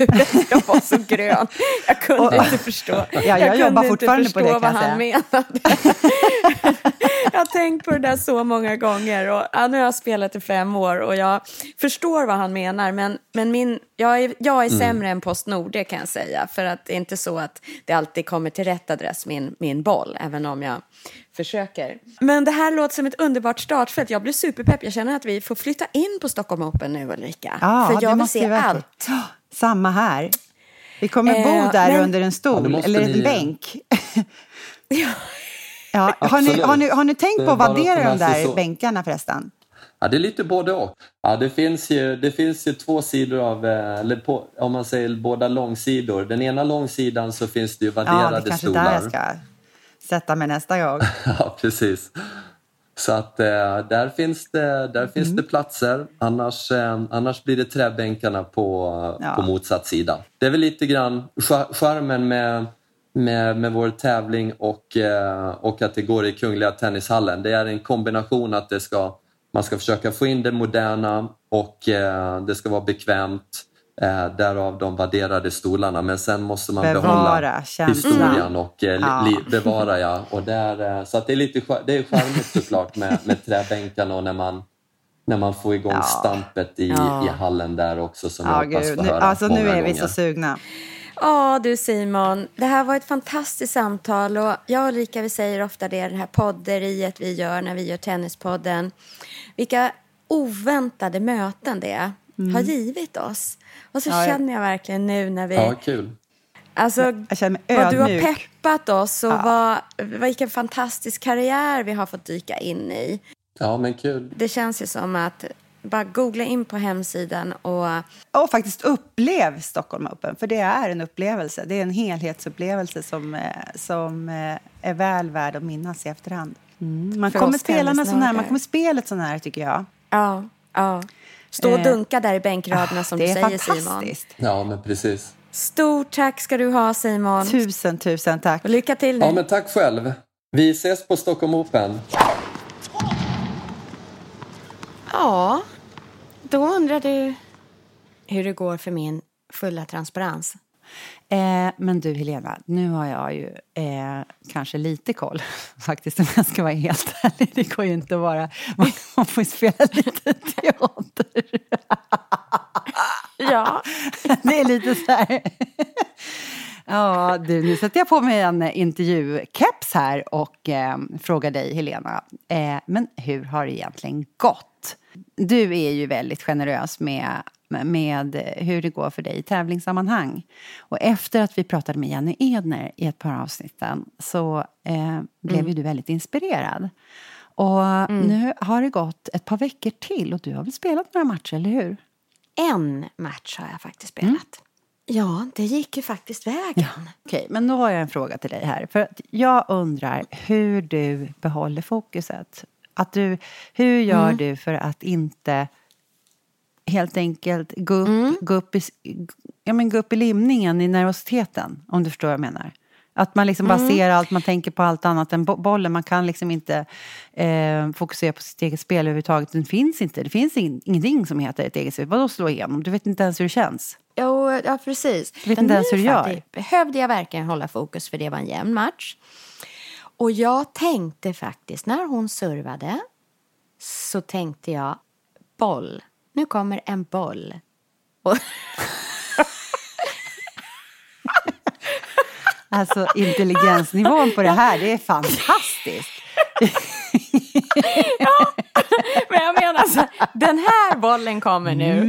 Speaker 6: jag var så grön. Jag kunde inte förstå.
Speaker 2: jag
Speaker 6: kunde
Speaker 2: jobbar fortfarande på
Speaker 6: förstå
Speaker 2: det, kan
Speaker 6: vad
Speaker 2: jag
Speaker 6: han
Speaker 2: säga.
Speaker 6: menade. (laughs) jag har tänkt på det där så många gånger. Och, ja, nu har jag spelat i fem år och jag förstår vad han menar. Men, men min, jag, är, jag är sämre än Postnord, det kan jag säga. För att det är inte så att det alltid kommer till rätt adress, min, min boll. Även om jag försöker. Men det här låter som ett underbart startfält. Jag blir superpepp. Jag känner att vi får flytta in på Stockholm Open nu, Ulrika.
Speaker 2: Ja,
Speaker 6: För jag vill se
Speaker 2: verkligen.
Speaker 6: allt.
Speaker 2: Ja, Samma här. Vi kommer
Speaker 6: Eh,
Speaker 2: bo där
Speaker 6: men-
Speaker 2: under en
Speaker 3: Ja,
Speaker 2: stol
Speaker 3: måste
Speaker 2: eller en
Speaker 3: ni-
Speaker 2: bänk. Ja, (laughs) (laughs) har, ni, har, ni, har ni tänkt på att vaddera de där
Speaker 3: så.
Speaker 2: bänkarna förresten?
Speaker 3: Ja, det är lite både och. Ja, det, finns ju, det finns ju två sidor av, eh, eller på, om man säger båda långsidor. Den ena långsidan så finns det ju
Speaker 2: Ja,
Speaker 3: vadderade
Speaker 2: det kanske
Speaker 3: stolar.
Speaker 2: där jag ska sätta mig nästa gång. (laughs)
Speaker 3: Ja, precis. Så att eh, där finns det, där finns
Speaker 2: Mm.
Speaker 3: det platser. Annars, eh, annars blir det träbänkarna på,
Speaker 2: Ja.
Speaker 3: på motsatt sida. Det är väl lite grann char- charmen med, med, med vår tävling och, eh, och att det går i Kungliga Tennishallen. Det är en kombination att det ska, man ska försöka få in det moderna och eh, det ska vara bekvämt. Eh, därav de vadderade stolarna. Men sen måste man
Speaker 2: Bevara
Speaker 3: behålla
Speaker 2: känslan.
Speaker 3: historien och eh,
Speaker 2: Ja.
Speaker 3: bevara ja. Och där, eh, så att det är lite det är charmigt såklart med, med träbänkarna och när man, när man får igång
Speaker 2: Ja.
Speaker 3: stampet i,
Speaker 6: Ja.
Speaker 3: i hallen där också som
Speaker 2: Ja,
Speaker 3: jag hoppas få
Speaker 2: Nu,
Speaker 3: höra
Speaker 2: alltså, nu
Speaker 3: många
Speaker 2: är vi
Speaker 3: gånger.
Speaker 2: så sugna.
Speaker 6: Ja du Simon, det här var ett fantastiskt samtal och jag och Ulrika vi säger ofta det, det här podderiet vi gör när vi gör Tennispodden. Vilka oväntade möten det har givit oss. Och så
Speaker 2: Ja,
Speaker 6: känner jag verkligen nu när vi,
Speaker 3: Ja, kul.
Speaker 6: alltså
Speaker 2: Jag känner mig
Speaker 6: vad du har peppat oss och vad, vilken fantastisk karriär vi har fått dyka in i.
Speaker 3: Ja, men kul.
Speaker 6: Det känns ju som att bara googla in på hemsidan och
Speaker 2: Och faktiskt upplev Stockholm Open, för det är en upplevelse. Det är en helhetsupplevelse som, eh, som eh, är väl värd att minnas i efterhand. Mm. Man kommer spelarna så nära, man kommer spelet så nära tycker jag.
Speaker 6: ja, ja. Stå och
Speaker 2: Eh,
Speaker 6: dunka där i bänkraderna som
Speaker 2: det
Speaker 6: du säger Simon.
Speaker 3: Ja, men precis.
Speaker 6: Stort tack ska du ha Simon.
Speaker 2: Tusen, tusen tack.
Speaker 6: Och lycka till nu.
Speaker 3: Ja, men tack själv. Vi ses på Stockholm Open.
Speaker 6: Ja, då undrar du hur det går för min fulla transparens.
Speaker 2: Eh, men du Helena, nu har jag ju eh, kanske lite koll (laughs) faktiskt om jag ska vara helt (laughs) ärlig. Det går ju inte att vara, man, man får spela lite teater. (laughs)
Speaker 6: Ja.
Speaker 2: Det är lite så här. Ja, du, nu sätter jag på mig en intervjukeps här och eh, frågar dig, Helena. Eh, men hur har det egentligen gått? Du är ju väldigt generös med med hur det går för dig i tävlingssammanhang. Och efter att vi pratade med Jenny Edner i ett par avsnitten så eh, blev
Speaker 6: Mm.
Speaker 2: ju du väldigt inspirerad. Och nu har det gått ett par veckor till och du har väl spelat några matcher, eller hur?
Speaker 6: En match har jag faktiskt spelat. Ja, det gick ju faktiskt vägen.
Speaker 2: Okej, men då har jag en fråga till dig här. För jag undrar hur du behåller fokuset. Att du, hur gör du för att inte helt enkelt gå upp, gå, upp i, ja, men gå upp i limningen i nervositeten, om du förstår vad jag menar. Att man liksom bara ser allt, man tänker på allt annat än bo- bollen. Man kan liksom inte eh, fokusera på sitt eget spel överhuvudtaget. Den finns inte. Det finns ing, ingenting som heter ett eget spel. Vadå slå igenom? Du vet inte ens hur det känns.
Speaker 6: Jo, ja, precis.
Speaker 2: vet
Speaker 6: Men
Speaker 2: inte ens hur du gör.
Speaker 6: behövde jag verkligen hålla fokus för det var en jämn match. Och jag tänkte faktiskt, när hon servade så tänkte jag boll. Nu kommer en boll. Och, (laughs)
Speaker 2: Alltså intelligensnivån på det här, det är fantastiskt. (laughs)
Speaker 6: men jag menar så den här bollen kommer nu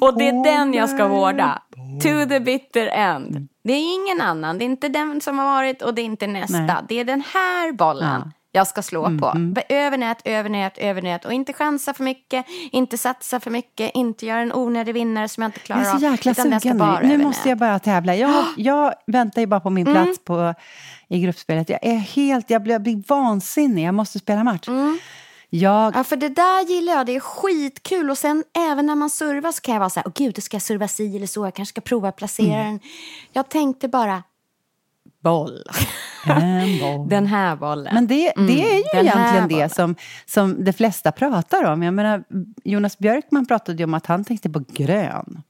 Speaker 6: och det är den jag ska vårda. To the bitter end. Det är ingen annan, det är inte den som har varit och det är inte nästa.
Speaker 2: Nej.
Speaker 6: Det är den här bollen jag ska slå på. Över nät, över nät, och inte chansa för mycket, inte satsa för mycket, inte göra en onödig vinnare som jag inte klarar
Speaker 2: Jag är så
Speaker 6: av.
Speaker 2: jäkla sugen nu. Nu måste jag börja tävla. Jag, (gasps) jag väntar ju bara på min
Speaker 6: Mm.
Speaker 2: plats på, i gruppspelet. Jag är helt, jag blir, jag blir vansinnig. Jag måste spela match.
Speaker 6: Mm.
Speaker 2: Jag,
Speaker 6: Ja, för det där gillar jag. Det är skitkul. Och sen även när man servar så kan jag vara så här, åh gud, det ska jag serva si eller så. Jag kanske ska prova att placera
Speaker 2: Mm.
Speaker 6: den. Jag tänkte bara, boll.
Speaker 2: boll. (laughs)
Speaker 6: Den här bollen.
Speaker 2: Men det, det är ju egentligen det som, som de flesta pratar om. Jag menar, Jonas Björkman pratade ju om att han tänkte på grön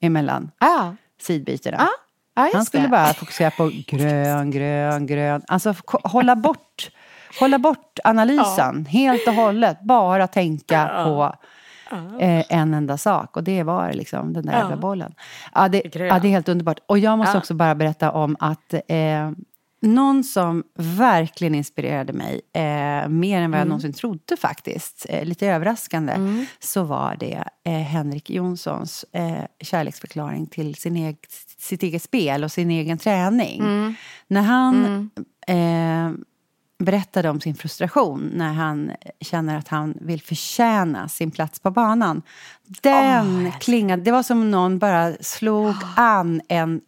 Speaker 2: emellan
Speaker 6: Ja,
Speaker 2: sidbytena.
Speaker 6: ja just
Speaker 2: Han skulle
Speaker 6: det.
Speaker 2: bara fokusera på grön, grön, grön. Alltså hålla bort, hålla bort analysen helt och hållet. Bara tänka på eh, en enda sak. Och det var liksom den där jävla bollen. Ja det, ja, det är helt underbart. Och jag måste
Speaker 6: Ja.
Speaker 2: också bara berätta om att eh, någon som verkligen inspirerade mig, eh, mer än vad
Speaker 6: Mm.
Speaker 2: jag någonsin trodde faktiskt, eh, lite överraskande, så var det eh, Henrik Jonssons eh, kärleksförklaring till sin eg- sitt eget spel och sin egen träning.
Speaker 6: Mm.
Speaker 2: När han eh, berättade om sin frustration när han känner att han vill förtjäna sin plats på banan. Den klingade, det var som om någon bara slog an en,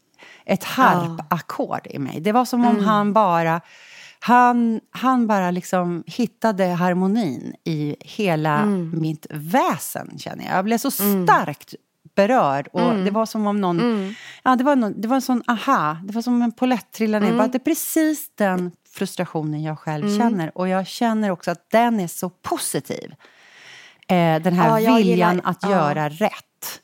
Speaker 2: ett harpackord i mig. Det var som om han bara han, han bara liksom hittade harmonin i hela mitt väsen, känner jag. Jag blev så starkt berörd. Och Det var som om någon... Ja, det, var någon det var en sån aha. Det var som om en polett trillade ner. Bara, Det är precis den frustrationen jag själv känner. Och jag känner också att den är så positiv. Eh, den här
Speaker 6: Ja,
Speaker 2: viljan
Speaker 6: gillar-
Speaker 2: att
Speaker 6: ja.
Speaker 2: göra rätt.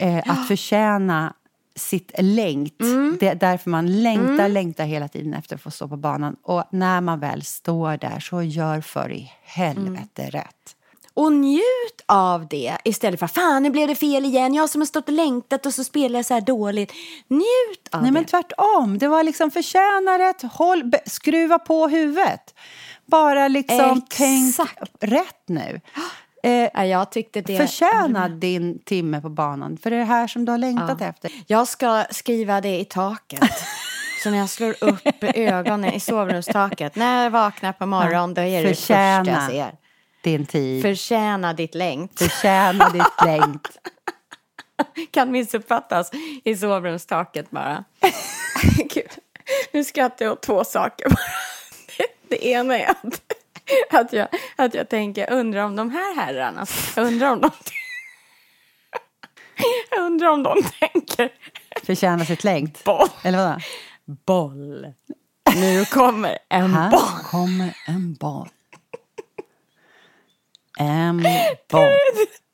Speaker 2: Eh, Att förtjäna sitt längt.
Speaker 6: Mm.
Speaker 2: Det är därför man längtar, längtar hela tiden efter att få stå på banan. Och när man väl står där, så gör för i helvete
Speaker 6: Mm.
Speaker 2: rätt.
Speaker 6: Och njut av det istället för fan nu blev det fel igen. Jag som har stått och längtat och så spelar jag så här dåligt. Njut av
Speaker 2: Nej
Speaker 6: det.
Speaker 2: men tvärtom, det var liksom förtjäna rätt, håll, skruva på huvudet. Bara liksom tänk
Speaker 6: Exakt.
Speaker 2: rätt nu. (gasps) Eh,
Speaker 6: Ja, jag tyckte det.
Speaker 2: förtjäna din timme på banan, för det är det här som du har längtat efter.
Speaker 6: Jag ska skriva det i taket. (laughs) Så när jag slår upp ögonen i sovrumstaket, när jag vaknar på morgonen, då är det det första jag ser.
Speaker 2: Din tid,
Speaker 6: Förtjäna ditt längd.
Speaker 2: förtjäna ditt längd. (laughs)
Speaker 6: Kan missuppfattas i sovrumstaket bara. (laughs) Gud, nu skrattar jag åt två saker bara. Det, ena är att, att, jag, att jag tänker, undrar om de här herrarna, undrar om de undrar om de tänker
Speaker 2: Förtjäna sitt längd.
Speaker 6: boll.
Speaker 2: Eller vadå?
Speaker 6: boll. Nu kommer en
Speaker 2: Här
Speaker 6: boll.
Speaker 2: kommer en boll. En (laughs) boll.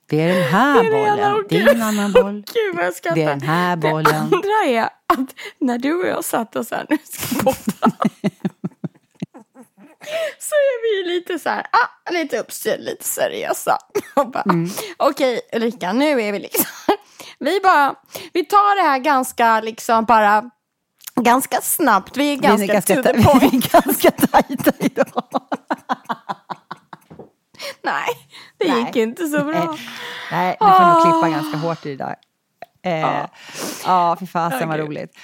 Speaker 2: Det är den här
Speaker 6: Det är det
Speaker 2: bollen. Det är en annan boll.
Speaker 6: Gud jag skrattar.
Speaker 2: Det är den här
Speaker 6: Det
Speaker 2: bollen.
Speaker 6: andra är att när du och jag satt och så här, nu ska podda. (laughs) så är vi lite så här, ah, lite uppstyrda, lite seriösa. Bara,
Speaker 2: Mm.
Speaker 6: Okej Ulrika, nu är vi liksom, vi bara, vi tar det här ganska liksom bara, ganska snabbt. Vi är ganska,
Speaker 2: vi är ganska,
Speaker 6: to the (laughs)
Speaker 2: vi
Speaker 6: point.
Speaker 2: är ganska tajta idag.
Speaker 9: Nej, det
Speaker 2: Nej.
Speaker 9: gick inte så bra. (laughs)
Speaker 2: Nej, du får nog klippa ganska hårt i det där. Eh, ja, fy fasen vad roligt.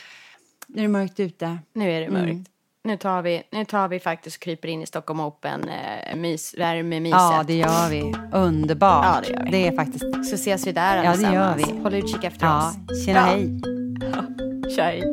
Speaker 2: Nu är det mörkt ute.
Speaker 9: Nu är det mörkt.
Speaker 2: Mm.
Speaker 9: Nu, tar vi, nu tar vi faktiskt och kryper in i Stockholm Open eh, mys, värmemyset.
Speaker 2: Ja, det gör vi. Underbart.
Speaker 9: Ja, det gör vi.
Speaker 2: Det är faktiskt...
Speaker 9: Så ses vi där
Speaker 2: Ja, det gör vi.
Speaker 9: Håll utkik efter
Speaker 2: Ja,
Speaker 9: oss.
Speaker 2: tjena
Speaker 9: Ja.
Speaker 2: hej. (laughs)
Speaker 9: Tjej.